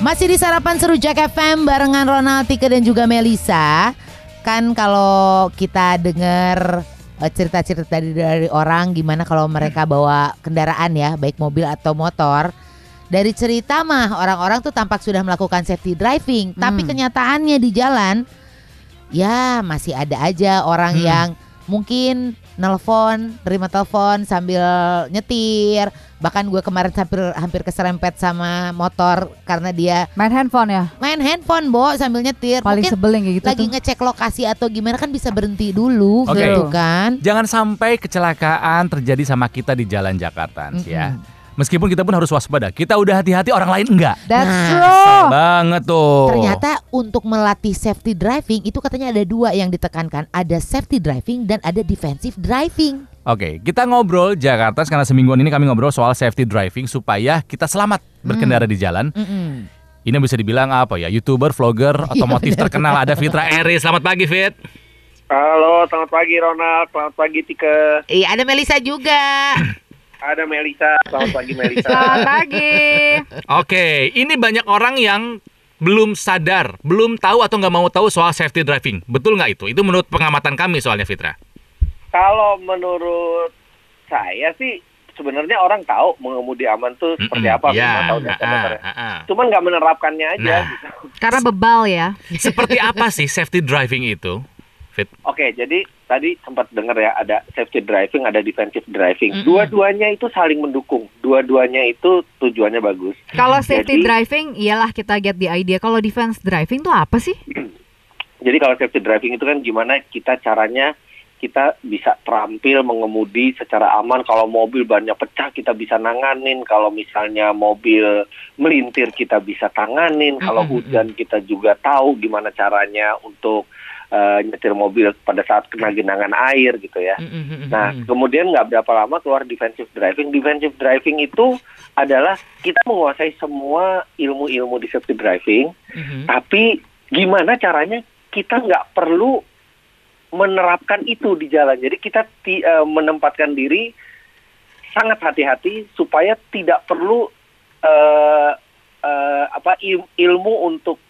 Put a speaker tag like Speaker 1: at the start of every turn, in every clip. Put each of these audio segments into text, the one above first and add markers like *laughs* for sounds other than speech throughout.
Speaker 1: Masih di sarapan seru Jack FM barengan Ronald Tika dan juga Melisa. Kan kalau kita dengar eh, cerita-cerita dari, dari orang gimana kalau mereka bawa kendaraan ya, baik mobil atau motor. Dari cerita mah orang-orang tuh tampak sudah melakukan safety driving, tapi kenyataannya di jalan ya masih ada aja orang
Speaker 2: Hmm.
Speaker 1: yang mungkin nelpon, terima telepon sambil nyetir. Bahkan gue kemarin hampir hampir keserempet sama motor karena dia
Speaker 3: Main handphone ya?
Speaker 1: main handphone, Bo, sambil nyetir.
Speaker 3: Paling
Speaker 1: Mungkin
Speaker 3: sebel yang kayak gitu
Speaker 1: lagi
Speaker 3: tuh.
Speaker 1: ngecek lokasi atau gimana kan bisa berhenti dulu
Speaker 2: Oke.
Speaker 1: gitu kan.
Speaker 2: Jangan sampai kecelakaan terjadi sama kita di jalan Jakarta ya. Meskipun kita pun harus waspada. Kita udah hati-hati orang lain enggak.
Speaker 3: That's
Speaker 1: Nah,
Speaker 3: true.
Speaker 2: Banget tuh.
Speaker 1: Ternyata untuk melatih safety driving itu katanya ada dua yang ditekankan, ada safety driving dan ada defensive driving.
Speaker 2: Oke, kita ngobrol Jakarta karena semingguan ini kami ngobrol soal safety driving supaya kita selamat berkendara di jalan.
Speaker 1: Mm-mm.
Speaker 2: Ini bisa dibilang apa ya? YouTuber, vlogger, *laughs* otomotif terkenal ada Fitra Eri. Selamat pagi, Fit.
Speaker 4: Halo, selamat pagi Ronald, selamat pagi Tika,
Speaker 1: Iya, ada Melisa juga. *clears throat*
Speaker 4: ada Melisa, selamat pagi Melisa.
Speaker 3: Selamat pagi.
Speaker 2: Oke, ini banyak orang yang belum sadar, belum tahu atau nggak mau tahu soal safety driving. Betul nggak itu? Itu menurut pengamatan kami soalnya, Fitra.
Speaker 4: Kalau menurut saya sih sebenarnya orang tahu mengemudi aman tuh seperti
Speaker 2: Mm-mm,
Speaker 4: apa,
Speaker 2: ya,
Speaker 4: memang tahu
Speaker 2: ah,
Speaker 4: dasar-dasarnya.
Speaker 2: ah, ah.
Speaker 4: Cuman nggak menerapkannya aja.
Speaker 2: Nah.
Speaker 4: gitu. *laughs*
Speaker 3: Karena bebal ya.
Speaker 2: Seperti apa sih safety driving itu? Fit.
Speaker 4: Oke, jadi tadi sempat dengar ya ada safety driving, ada defensive driving.
Speaker 1: Mm-mm.
Speaker 4: Dua-duanya itu saling mendukung. Dua-duanya itu tujuannya bagus.
Speaker 3: Kalau safety
Speaker 4: Jadi-
Speaker 3: driving, iyalah kita get the idea. Kalau defense driving tuh apa sih? *clears throat*
Speaker 4: Jadi kalau safety driving itu kan gimana kita caranya kita bisa terampil mengemudi secara aman. Kalau mobil banyak pecah kita bisa nanganin. Kalau misalnya mobil melintir kita bisa tanganin. Kalau
Speaker 1: Mm-mm,
Speaker 4: hujan kita juga tahu gimana caranya untuk eh, nyetir mobil pada saat kena genangan air gitu ya. Nah, kemudian nggak berapa lama keluar defensive driving. Defensive driving itu adalah kita menguasai semua ilmu-ilmu safety driving,
Speaker 1: Mhm.
Speaker 4: tapi gimana caranya kita nggak perlu menerapkan itu di jalan. Jadi kita ti- eh, menempatkan diri sangat hati-hati supaya tidak perlu eh, eh, apa il- ilmu untuk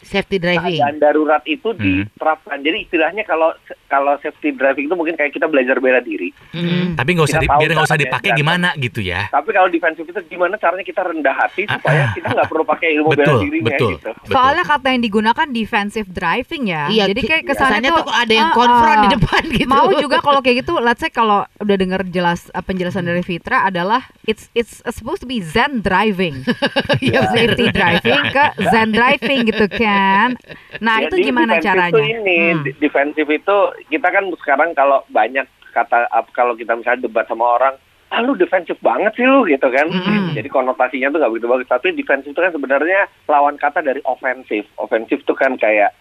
Speaker 1: safety driving.
Speaker 4: keadaan darurat itu
Speaker 2: Hmm.
Speaker 4: diterapkan. Jadi istilahnya kalau kalau safety driving itu mungkin kayak kita belajar bela diri.
Speaker 1: Mhm.
Speaker 2: Tapi nggak usah di, biar nggak usah
Speaker 4: caranya
Speaker 2: dipakai gimana gitu ya.
Speaker 4: Tapi kalau defensif itu gimana caranya kita rendah hati
Speaker 2: Ah,
Speaker 4: supaya
Speaker 2: ah,
Speaker 4: kita nggak perlu pakai ilmu bela
Speaker 2: Betul,
Speaker 4: dirinya
Speaker 2: betul.
Speaker 4: gitu.
Speaker 2: betul.
Speaker 3: Soalnya kata yang digunakan defensive driving ya.
Speaker 1: Iya,
Speaker 3: Jadi kayak
Speaker 1: ki-
Speaker 3: kesannya tuh,
Speaker 1: tuh ada yang
Speaker 3: ah,
Speaker 1: konfront
Speaker 3: ah.
Speaker 1: di depan *laughs* gitu.
Speaker 3: Mau juga kalau kayak gitu, let's say kalau udah denger jelas uh, penjelasan dari Fitra adalah it's it's supposed to be zen driving. *laughs*
Speaker 1: Iya,
Speaker 3: Safety driving ke zen driving gitu kan. Nah, itu
Speaker 4: Jadi
Speaker 3: gimana
Speaker 4: defensif
Speaker 3: caranya?
Speaker 4: Itu ini
Speaker 3: Hmm.
Speaker 4: defensif itu kita kan sekarang kalau banyak kata kalau kita misalnya debat sama orang, ah lu defensif banget sih lu gitu kan.
Speaker 1: Mm-mm.
Speaker 4: Jadi konotasinya tuh nggak begitu bagus. Tapi defensif itu kan sebenarnya lawan kata dari ofensif. Ofensif tuh kan kayak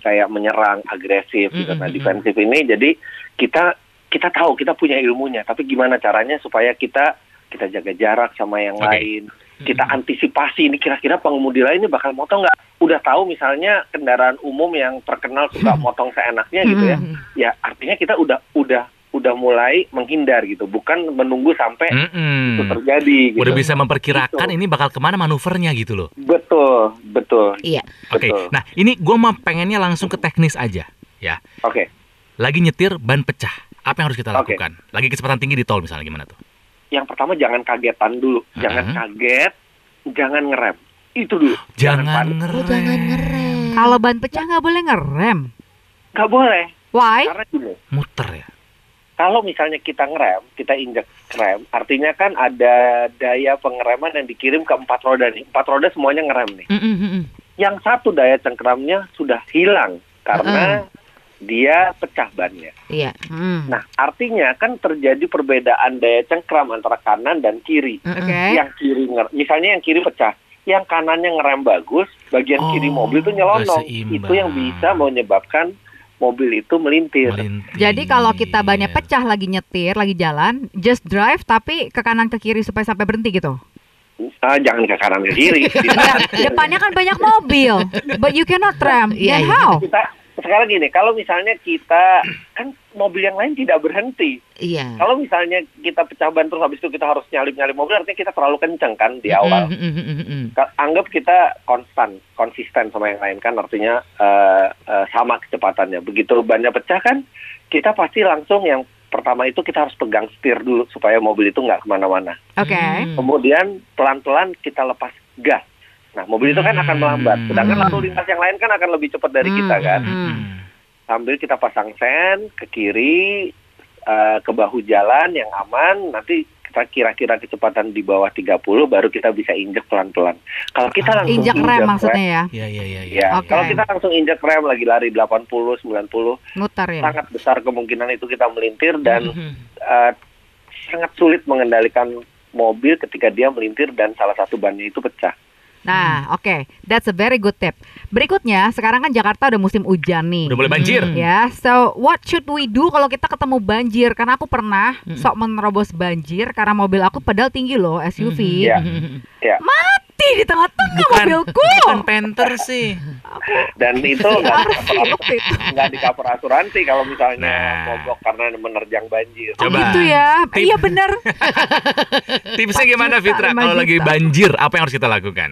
Speaker 4: kayak menyerang, agresif gitu. Nah,
Speaker 1: Mm-mm.
Speaker 4: defensif ini jadi kita kita tahu kita punya ilmunya, tapi gimana caranya supaya kita kita jaga jarak sama yang
Speaker 2: Oke.
Speaker 4: lain. Kita antisipasi ini kira-kira pengemudi lain ini bakal motong nggak? Udah tahu misalnya kendaraan umum yang terkenal suka motong seenaknya gitu ya.
Speaker 1: Mhm.
Speaker 4: Ya artinya kita udah udah udah mulai menghindar gitu, bukan menunggu sampai
Speaker 2: Mm-mm.
Speaker 4: itu terjadi. Gitu.
Speaker 2: Udah bisa memperkirakan
Speaker 4: Gitu.
Speaker 2: ini bakal ke mana manuvernya gitu loh.
Speaker 4: Betul, betul.
Speaker 1: Iya.
Speaker 2: Oke,
Speaker 4: Betul.
Speaker 2: nah ini gue mah pengennya langsung ke teknis aja ya.
Speaker 4: Oke.
Speaker 2: Lagi nyetir ban pecah, apa yang harus kita
Speaker 4: Oke.
Speaker 2: lakukan? Lagi kecepatan tinggi di tol misalnya gimana tuh?
Speaker 4: Yang pertama jangan kagetan dulu, jangan
Speaker 2: Mhm.
Speaker 4: kaget, jangan ngerem. Itu dulu.
Speaker 2: Jangan
Speaker 4: panik.
Speaker 2: ngerem.
Speaker 1: Oh, jangan ngerem.
Speaker 3: Kalau ban pecah nggak boleh ngerem.
Speaker 4: Nggak boleh.
Speaker 3: Why?
Speaker 4: Karena gini,
Speaker 2: muter ya.
Speaker 4: kalau misalnya kita ngerem, kita injek rem, artinya kan ada daya pengereman yang dikirim ke empat roda nih. Empat roda semuanya ngerem nih.
Speaker 1: Mhm, mhm.
Speaker 4: Yang satu daya cengkeramnya sudah hilang karena dia pecah bannya.
Speaker 1: Iya.
Speaker 3: Hmm.
Speaker 4: Nah, artinya kan terjadi perbedaan daya cengkram antara kanan dan kiri.
Speaker 1: Mhm.
Speaker 3: Oke.
Speaker 4: Yang kiri nger- misalnya yang kiri pecah, yang kanannya ngerem bagus, bagian
Speaker 2: Oh,
Speaker 4: kiri mobil itu nyelonong. Itu yang bisa menyebabkan mobil itu melintir.
Speaker 2: Melintir.
Speaker 3: Jadi kalau kita bannya pecah lagi nyetir, lagi jalan, just drive tapi ke kanan ke kiri supaya sampai berhenti gitu.
Speaker 4: Ah, jangan ke kanan ke kiri. *laughs*
Speaker 3: Ya, depannya kan banyak mobil, but you cannot rem.
Speaker 1: Iya,
Speaker 3: Then
Speaker 1: iya.
Speaker 3: how?
Speaker 4: kita sekarang gini, kalau misalnya kita kan mobil yang lain tidak berhenti.
Speaker 1: Iya.
Speaker 4: Kalau misalnya kita pecah ban terus habis itu kita harus nyalip-nyalip mobil, artinya kita terlalu kenceng kan di awal.
Speaker 1: Mm, mm, mm,
Speaker 4: Anggap kita konstan, konsisten sama yang lain kan, artinya eh, eh, sama kecepatannya. Begitu bannya pecah kan, kita pasti langsung yang pertama itu kita harus pegang setir dulu supaya mobil itu nggak ke mana-mana.
Speaker 3: Oke.
Speaker 1: Hmm.
Speaker 4: Kemudian pelan-pelan kita lepas gas. Nah, mobil itu kan akan melambat. Sedangkan
Speaker 1: Hmm.
Speaker 4: lalu lintas yang lain kan akan lebih cepat dari kita kan.
Speaker 3: Hmm.
Speaker 4: Sambil kita pasang sen ke kiri, eh, ke bahu jalan yang aman. Nanti kita kira-kira kecepatan di bawah 30 baru kita bisa injek pelan-pelan. Kalau kita
Speaker 2: Ah,
Speaker 4: langsung
Speaker 3: Injak rem maksudnya ya,
Speaker 2: Iya iya iya. iya.
Speaker 4: Ya,
Speaker 3: Oke.
Speaker 4: kalau kita langsung injek rem lagi lari 80, 90,
Speaker 3: muter ya.
Speaker 4: sangat besar kemungkinan itu kita melintir dan
Speaker 1: Mm,
Speaker 4: eh, sangat sulit mengendalikan mobil ketika dia melintir dan salah satu bannya itu pecah.
Speaker 3: Nah, oke, that's a very good tip. Berikutnya, sekarang kan Jakarta udah musim hujan nih.
Speaker 2: Udah mulai banjir.
Speaker 1: Hmm.
Speaker 3: Ya, so what should we do kalau kita ketemu banjir? Karena aku pernah
Speaker 1: Mm.
Speaker 3: sok menerobos banjir karena mobil aku pedal tinggi loh, SUV.
Speaker 4: Iya. *laughs* Ya.
Speaker 3: Mati di tengah-tengah mobilku.
Speaker 2: bukan Panther sih. *laughs*
Speaker 4: Dan itu *laughs* nggak di cover- asuransi kalau misalnya
Speaker 2: Nah.
Speaker 4: mogok karena menerjang banjir.
Speaker 3: Oh
Speaker 2: Coba.
Speaker 3: gitu ya.
Speaker 2: Tip.
Speaker 3: Iya bener.
Speaker 2: Tipsnya
Speaker 3: 4
Speaker 2: gimana Fitra
Speaker 3: 5
Speaker 2: kalau lagi banjir apa yang harus kita lakukan?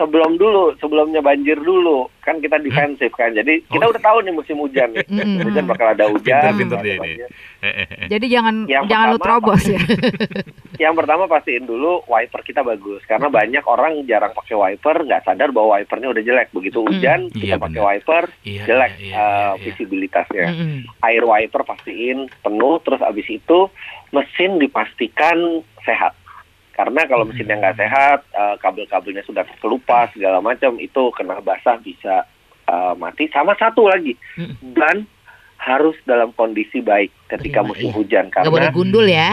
Speaker 4: Sebelum dulu, sebelumnya banjir dulu, kan kita defensif kan. Jadi kita
Speaker 2: Oh.
Speaker 4: udah tahu nih musim hujan nih.
Speaker 1: Mm.
Speaker 4: Hujan bakal ada hujan.
Speaker 2: Pinter-pinter
Speaker 4: bakal
Speaker 2: dia
Speaker 4: ada
Speaker 2: ini. Eh, eh, eh.
Speaker 3: Jadi jangan
Speaker 4: Yang
Speaker 3: jangan lu
Speaker 4: pertama,
Speaker 3: terobos ya. *laughs*
Speaker 4: Yang pertama pastiin dulu wiper kita bagus karena banyak orang jarang pakai wiper nggak sadar bahwa wipernya udah jelek begitu hujan
Speaker 2: Iya,
Speaker 4: kita pakai
Speaker 2: benar.
Speaker 4: wiper
Speaker 2: Iya,
Speaker 4: jelek
Speaker 2: iya, iya, iya, iya.
Speaker 4: visibilitasnya
Speaker 1: Mm,
Speaker 4: air wiper pastiin penuh terus abis itu mesin dipastikan sehat karena kalau mesinnya nggak sehat eh, kabel-kabelnya sudah terkelupas segala macam itu kena basah bisa eh, mati sama satu lagi
Speaker 1: Mm.
Speaker 4: ban harus dalam kondisi baik ketika
Speaker 1: Iya,
Speaker 4: musim
Speaker 1: iya.
Speaker 4: hujan
Speaker 1: Nggak boleh
Speaker 4: karena
Speaker 1: gundul ya.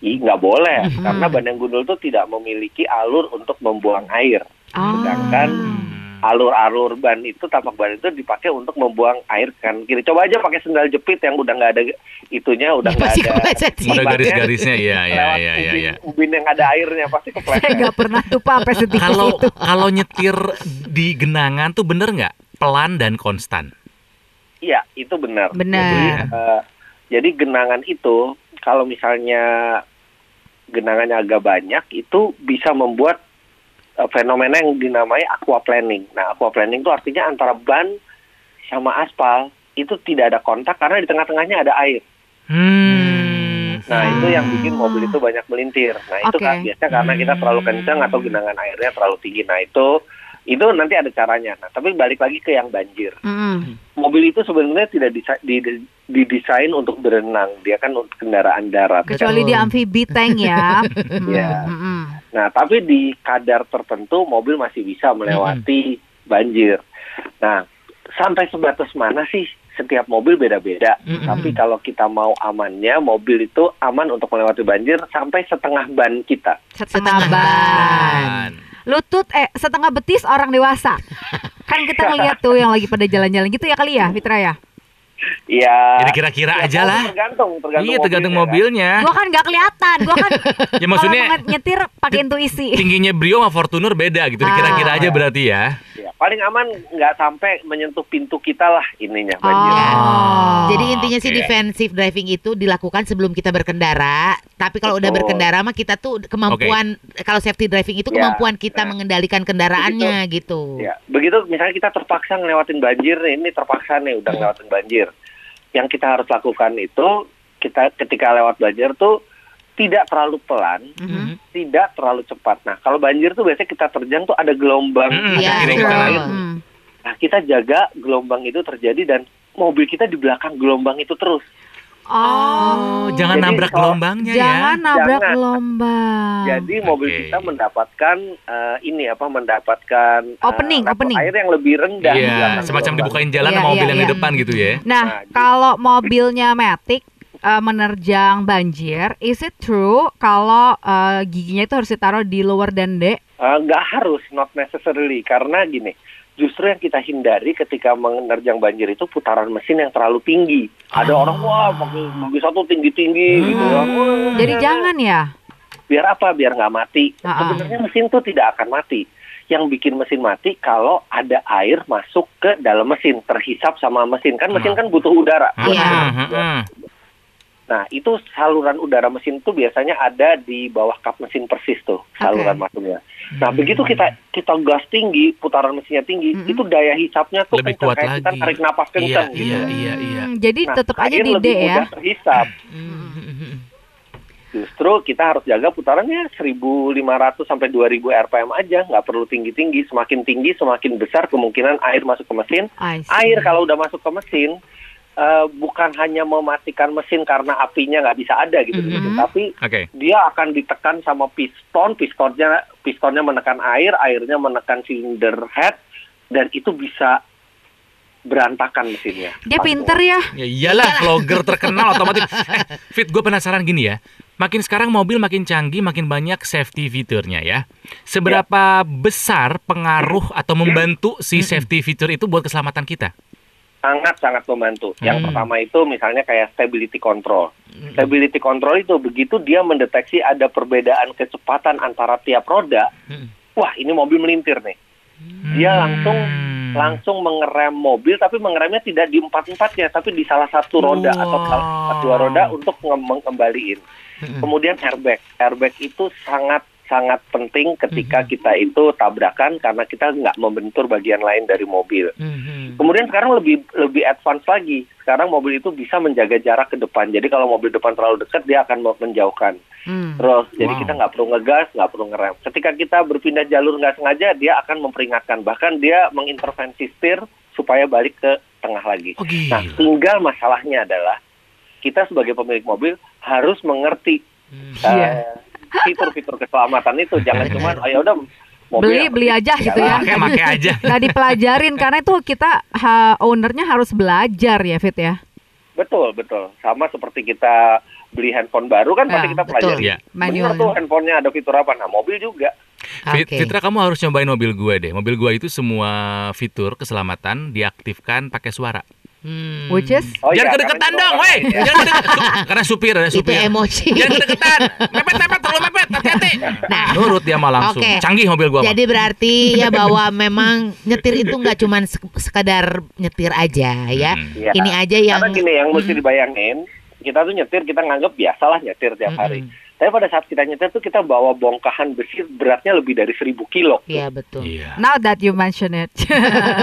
Speaker 4: Nggak boleh
Speaker 1: Mhm.
Speaker 4: karena ban yang gundul itu tidak memiliki alur untuk membuang air.
Speaker 3: Ah.
Speaker 4: Sedangkan alur-alur ban itu tapak ban itu dipakai untuk membuang air kan kiri. Coba aja pakai sendal jepit yang udah nggak ada itunya, udah
Speaker 1: Ya,
Speaker 4: nggak
Speaker 1: pasti
Speaker 4: ada.
Speaker 2: Udah garis-garisnya iya iya
Speaker 4: lewat
Speaker 2: iya iya
Speaker 4: ubin,
Speaker 2: iya.
Speaker 4: ubin yang ada airnya pasti
Speaker 3: Saya
Speaker 4: kepleset.
Speaker 3: nggak pernah tuh Pak sampai
Speaker 2: Kalau kalau nyetir di genangan tuh bener nggak? Pelan dan konstan.
Speaker 4: Iya, itu benar.
Speaker 3: Benar.
Speaker 4: Jadi, eh, jadi genangan itu kalau misalnya genangannya agak banyak itu bisa membuat fenomena yang dinamai aquaplaning. Nah, aquaplaning itu artinya antara ban sama aspal itu tidak ada kontak karena di tengah-tengahnya ada air.
Speaker 2: Hmm.
Speaker 4: Nah, itu yang bikin mobil itu banyak melintir. Nah, itu
Speaker 3: Oke.
Speaker 4: kan biasanya karena kita terlalu kencang atau genangan airnya terlalu tinggi. Nah, itu itu nanti ada caranya. Nah, tapi balik lagi ke yang banjir.
Speaker 3: Mm.
Speaker 4: Mobil itu sebenarnya tidak disa- di- didesain untuk berenang. Dia kan untuk kendaraan darat.
Speaker 3: Kecuali di amfibi tank ya. Mm, *laughs*
Speaker 4: Iya.
Speaker 3: mm-mm.
Speaker 4: Nah, tapi di kadar tertentu mobil masih bisa melewati banjir. Nah, sampai sebatas mana sih? Setiap mobil beda-beda.
Speaker 1: Mm-mm.
Speaker 4: Tapi kalau kita mau amannya, mobil itu aman untuk melewati banjir sampai setengah ban kita.
Speaker 3: Setengah
Speaker 1: Setengah
Speaker 3: ban. Lutut eh setengah betis orang dewasa. *laughs* Kan kita ngeliat tuh yang lagi pada jalan-jalan gitu ya kali ya, Fitra ya.
Speaker 4: Ya.
Speaker 2: Jadi kira-kira
Speaker 4: ya,
Speaker 2: aja lah.
Speaker 4: Tergantung, tergantung.
Speaker 2: Iya tergantung
Speaker 4: mobilnya,
Speaker 2: mobilnya.
Speaker 3: Gua kan nggak kelihatan, gua kan *laughs*
Speaker 2: Ya maksudnya
Speaker 3: nyetir pakai intuisi.
Speaker 2: tingginya Brio sama Fortuner beda gitu.
Speaker 3: Ah.
Speaker 2: Kira-kira aja berarti ya.
Speaker 4: kan. Ya, paling aman nggak sampai menyentuh pintu kita lah ininya banjir.
Speaker 3: Oh.
Speaker 1: Jadi intinya sih
Speaker 2: oke.
Speaker 1: defensive driving itu dilakukan sebelum kita berkendara. Tapi kalau udah berkendara mah kita tuh kemampuan kalau safety driving itu
Speaker 4: Ya,
Speaker 1: kemampuan kita
Speaker 4: nah.
Speaker 1: mengendalikan kendaraannya gitu.
Speaker 4: Ya, begitu misalnya kita terpaksa ngelewatin banjir nih, ini terpaksa nih udah ngelewatin banjir. Yang kita harus lakukan itu kita ketika lewat banjir tuh tidak terlalu pelan,
Speaker 1: Mhm.
Speaker 4: tidak terlalu cepat. Nah, kalau banjir tuh biasanya kita terjang tuh ada gelombang,
Speaker 2: Mm-mm,
Speaker 4: ada
Speaker 1: Iya,
Speaker 2: kiri
Speaker 4: gelombang
Speaker 2: kanan.
Speaker 4: air.
Speaker 3: Hmm.
Speaker 4: Nah, kita jaga gelombang itu terjadi dan mobil kita di belakang gelombang itu terus.
Speaker 3: Oh,
Speaker 2: jangan
Speaker 4: Jadi
Speaker 2: nabrak
Speaker 4: kalau-
Speaker 2: gelombangnya
Speaker 3: Jangan
Speaker 2: ya.
Speaker 3: nabrak
Speaker 4: Jangan.
Speaker 3: gelombang.
Speaker 4: Jadi mobil kita mendapatkan eh, ini apa mendapatkan eh,
Speaker 3: Opening,
Speaker 4: level
Speaker 3: opening.
Speaker 4: air yang lebih rendah.
Speaker 2: Iya, semacam
Speaker 4: gelombang.
Speaker 2: dibukain jalan
Speaker 3: Iya,
Speaker 2: sama mobil
Speaker 3: iya,
Speaker 2: yang di
Speaker 3: iya.
Speaker 2: depan gitu ya.
Speaker 3: Nah,
Speaker 4: Nah, gitu.
Speaker 3: kalau mobilnya Matic eh, menerjang banjir, is it true kalau eh, giginya itu harus ditaruh di lower dan D?
Speaker 4: Eh, nggak harus, not necessarily. Karena gini, justru yang kita hindari ketika menerjang banjir itu putaran mesin yang terlalu tinggi. Ada
Speaker 2: Ah.
Speaker 4: orang wah mobil, mobil satu tinggi-tinggi gitu.
Speaker 2: Hmm.
Speaker 4: Wah.
Speaker 3: Jadi jangan ya.
Speaker 4: Biar apa? Biar nggak mati.
Speaker 3: Ah.
Speaker 4: Sebenarnya mesin tuh tidak akan mati. yang bikin mesin mati kalau ada air masuk ke dalam mesin terhisap sama mesin kan mesin kan butuh udara.
Speaker 2: Hmm, hmm.
Speaker 4: Nah itu saluran udara mesin tuh biasanya ada di bawah kap mesin persis tuh saluran masuknya. Nah begitu kita kita gas tinggi, putaran mesinnya tinggi,
Speaker 3: Mhm.
Speaker 4: itu daya hisapnya tuh
Speaker 2: Lebih
Speaker 4: kencang,
Speaker 2: kuat
Speaker 4: kayak kita
Speaker 2: lagi.
Speaker 4: tarik napas
Speaker 2: Iya,
Speaker 4: kencang gitu.
Speaker 2: iya, iya, iya.
Speaker 3: Hmm, jadi
Speaker 4: Nah,
Speaker 3: tetap aja
Speaker 4: air
Speaker 3: di D
Speaker 4: lebih
Speaker 3: ya.
Speaker 4: mudah terhisap.
Speaker 1: Hmm.
Speaker 4: Justru kita harus jaga putarannya 1.500 sampai 2.000 RPM aja, nggak perlu tinggi-tinggi. Semakin tinggi, semakin besar kemungkinan air masuk ke mesin. Air kalau udah masuk ke mesin, eh, bukan hanya mematikan mesin karena apinya nggak bisa ada gitu, mesin,
Speaker 1: Mhm.
Speaker 4: tapi
Speaker 2: Oke.
Speaker 4: dia akan ditekan sama piston, pistonnya pistonnya menekan air, airnya menekan cylinder head, dan itu bisa berantakan mesinnya.
Speaker 3: Dia
Speaker 4: Pas
Speaker 3: pinter ya.
Speaker 2: Ya iyalah, vlogger terkenal otomotif. *laughs* Eh, Fit, gue penasaran gini ya. Makin sekarang mobil makin canggih, makin banyak safety fiturnya ya. Seberapa besar pengaruh atau membantu si safety fitur itu buat keselamatan kita?
Speaker 4: Sangat sangat membantu. Yang
Speaker 2: Hmm.
Speaker 4: pertama itu misalnya kayak stability control. Stability control itu begitu dia mendeteksi ada perbedaan kecepatan antara tiap roda,
Speaker 1: Hmm.
Speaker 4: wah ini mobil melintir nih. Dia langsung
Speaker 2: Hmm.
Speaker 4: langsung mengerem mobil tapi mengeremnya tidak di empat empatnya tapi di salah satu roda atau
Speaker 2: Wow.
Speaker 4: salah dua roda untuk nge- mengembaliin.
Speaker 1: Hmm.
Speaker 4: Kemudian airbag, airbag itu sangat sangat penting ketika
Speaker 1: Mhm.
Speaker 4: kita itu tabrakan karena kita nggak membentur bagian lain dari mobil.
Speaker 1: Hmm.
Speaker 4: Kemudian sekarang lebih lebih advance lagi. Sekarang mobil itu bisa menjaga jarak ke depan. Jadi kalau mobil depan terlalu dekat dia akan me- menjauhkan.
Speaker 1: Hmm.
Speaker 4: Terus jadi
Speaker 2: Wow.
Speaker 4: kita nggak perlu ngegas, nggak perlu ngerem. Ketika kita berpindah jalur nggak sengaja dia akan memperingatkan. Bahkan dia mengintervensi setir supaya balik ke tengah lagi.
Speaker 2: Oh
Speaker 4: Nah, tinggal masalahnya adalah kita sebagai pemilik mobil harus mengerti
Speaker 3: Iya.
Speaker 4: eh, fitur-fitur keselamatan itu. Jangan cuma oh ya udah mobil
Speaker 3: Beli beli aja gitu ya.
Speaker 2: Pakai pakai aja. *laughs*
Speaker 3: Nggak dipelajarin karena itu kita ha, ownernya harus belajar ya Fit ya.
Speaker 4: Betul, betul. Sama seperti kita beli handphone baru kan pasti
Speaker 3: Ya,
Speaker 4: kita
Speaker 1: betul.
Speaker 4: pelajari.
Speaker 2: Iya.
Speaker 4: Benar tuh handphonenya ada fitur apa? Nah, mobil juga.
Speaker 2: Fit-
Speaker 1: Oke.
Speaker 2: Fitra kamu harus nyobain mobil gue deh. Mobil gue itu semua fitur keselamatan diaktifkan pakai suara.
Speaker 1: Hmm.
Speaker 3: Which is
Speaker 4: Oh
Speaker 2: Jangan
Speaker 4: iya,
Speaker 2: kedeketan
Speaker 4: karena
Speaker 2: dong,
Speaker 4: itu
Speaker 2: woi.
Speaker 4: orang- ya.
Speaker 2: Jangan kedeketan. Karena supir ada
Speaker 1: Itu
Speaker 2: supir.
Speaker 1: emosi.
Speaker 2: Jangan kedeketan. Mepet mepet terlalu mepet. Hati-hati. Nah, nurut dia mah langsung.
Speaker 1: Oke.
Speaker 2: Canggih mobil gua. mah.
Speaker 1: Jadi berarti ya bahwa memang nyetir itu nggak cuman sek- sekadar nyetir aja ya.
Speaker 2: Hmm.
Speaker 4: Iya.
Speaker 1: Ini aja yang
Speaker 4: Karena gini yang mesti dibayangin, kita tuh nyetir kita nganggap biasalah nyetir tiap hari.
Speaker 1: Mm-mm.
Speaker 4: Tapi pada saat kita nyetir tuh kita bawa bongkahan besi beratnya lebih dari 1000 kilo.
Speaker 1: Iya betul.
Speaker 2: Iya.
Speaker 3: Now that you mention it.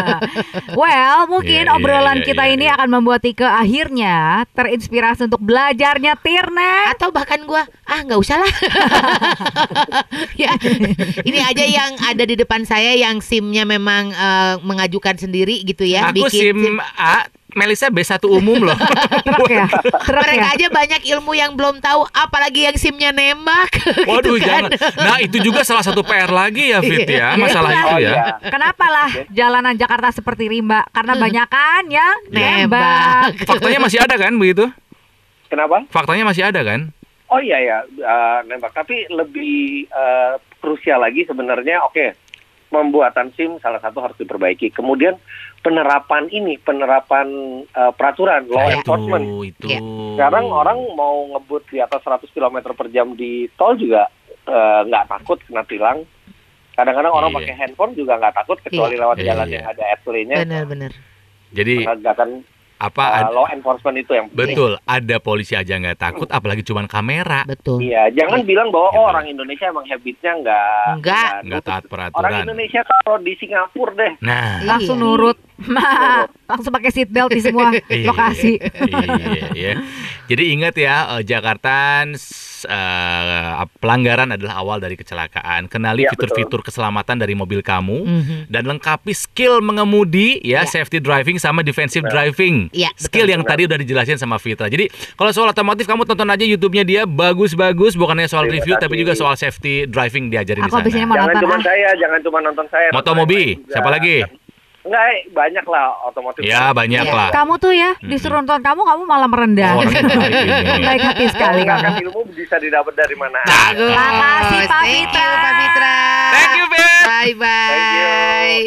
Speaker 3: *laughs* well, mungkin
Speaker 2: Iya, iya,
Speaker 3: obrolan
Speaker 2: iya,
Speaker 3: kita
Speaker 2: iya,
Speaker 3: ini
Speaker 2: iya.
Speaker 3: akan membuat Tika akhirnya terinspirasi untuk belajar nyetir, Nek.
Speaker 1: Atau bahkan gua ah nggak usah lah. *laughs* ya ini aja yang ada di depan saya yang simnya memang eh, mengajukan sendiri gitu ya.
Speaker 2: Aku
Speaker 1: bikin
Speaker 2: SIM A, Melisa B1 umum loh.
Speaker 3: Truk ya, truk
Speaker 1: Mereka
Speaker 3: ya.
Speaker 1: aja banyak ilmu yang belum tahu, apalagi yang simnya nembak. *laughs*
Speaker 2: Waduh,
Speaker 1: gitu kan.
Speaker 2: jangan. Nah, itu juga salah satu PR lagi ya, Fit ya.
Speaker 1: Iya.
Speaker 2: Masalah
Speaker 3: Iya.
Speaker 2: itu ya.
Speaker 4: iya.
Speaker 3: Kenapa lah jalanan Jakarta seperti rimba? Karena banyakan yang nembak.
Speaker 1: Nembak. *laughs*
Speaker 2: Faktanya masih ada kan begitu?
Speaker 4: Kenapa?
Speaker 2: Faktanya masih ada kan?
Speaker 4: Oh iya ya, eh, nembak. Tapi lebih eh, krusial lagi sebenarnya, oke, pembuatan SIM salah satu harus diperbaiki. Kemudian penerapan ini, penerapan eh, peraturan law
Speaker 2: Nah,
Speaker 4: enforcement.
Speaker 2: itu, itu.
Speaker 1: Iya.
Speaker 4: Sekarang orang mau ngebut di atas 100 km per jam di tol juga eh, nggak takut kena tilang. Kadang-kadang orang
Speaker 2: Iya.
Speaker 4: pakai handphone juga nggak takut kecuali lewat
Speaker 2: Iya,
Speaker 4: jalan
Speaker 2: iya.
Speaker 4: yang ada airplay-nya.
Speaker 1: Benar-benar.
Speaker 2: Jadi
Speaker 4: Penegakan
Speaker 2: apa ad-
Speaker 4: law enforcement itu yang penting.
Speaker 2: betul ada polisi aja nggak takut apalagi cuman kamera
Speaker 1: Betul.
Speaker 4: Iya, jangan bilang bahwa oh
Speaker 2: Gitu.
Speaker 4: orang Indonesia emang habitnya nggak
Speaker 1: Enggak.
Speaker 2: nggak taat
Speaker 4: Orang
Speaker 2: peraturan.
Speaker 4: Indonesia kalau di Singapura deh.
Speaker 2: Nah,
Speaker 3: Langsung
Speaker 1: Iya.
Speaker 3: nurut. Ma, langsung pakai seat belt di semua *laughs*
Speaker 2: Iya,
Speaker 3: lokasi.
Speaker 2: Iya, iya. Jadi ingat ya, eh, Jakarta eh, pelanggaran adalah awal dari kecelakaan. Kenali
Speaker 4: Iya,
Speaker 2: fitur-fitur keselamatan dari mobil kamu
Speaker 1: Mhm.
Speaker 2: dan lengkapi skill mengemudi ya, safety driving sama defensive driving. Skill yang tadi udah dijelasin sama Fitra. Jadi kalau soal otomotif kamu tonton aja YouTube-nya dia bagus-bagus bukannya soal
Speaker 4: Terima
Speaker 2: review tapi juga soal safety driving diajarin
Speaker 3: Aku
Speaker 2: di sana.
Speaker 3: mau
Speaker 4: Jangan
Speaker 3: nonton
Speaker 4: cuma
Speaker 3: ah.
Speaker 4: saya, jangan cuma nonton saya.
Speaker 2: Moto
Speaker 4: nonton
Speaker 2: Mobi,
Speaker 4: yang lain juga.
Speaker 2: siapa lagi?
Speaker 4: Enggak, eh, banyak lah otomotif.
Speaker 2: Ya banyak
Speaker 1: Iya.
Speaker 2: lah.
Speaker 3: Kamu tuh ya disuruh nonton kamu kamu malah merendah.
Speaker 2: Oh, rendah ini. *laughs*
Speaker 3: Baik hati sekali kamu.
Speaker 4: ilmu bisa didapat dari mana?
Speaker 1: Bagus.
Speaker 3: Makasih, Pak
Speaker 1: Thank you,
Speaker 3: Fitra.
Speaker 1: Pak Fitra.
Speaker 2: Thank you, Fit.
Speaker 1: Bye bye.
Speaker 4: Thank you.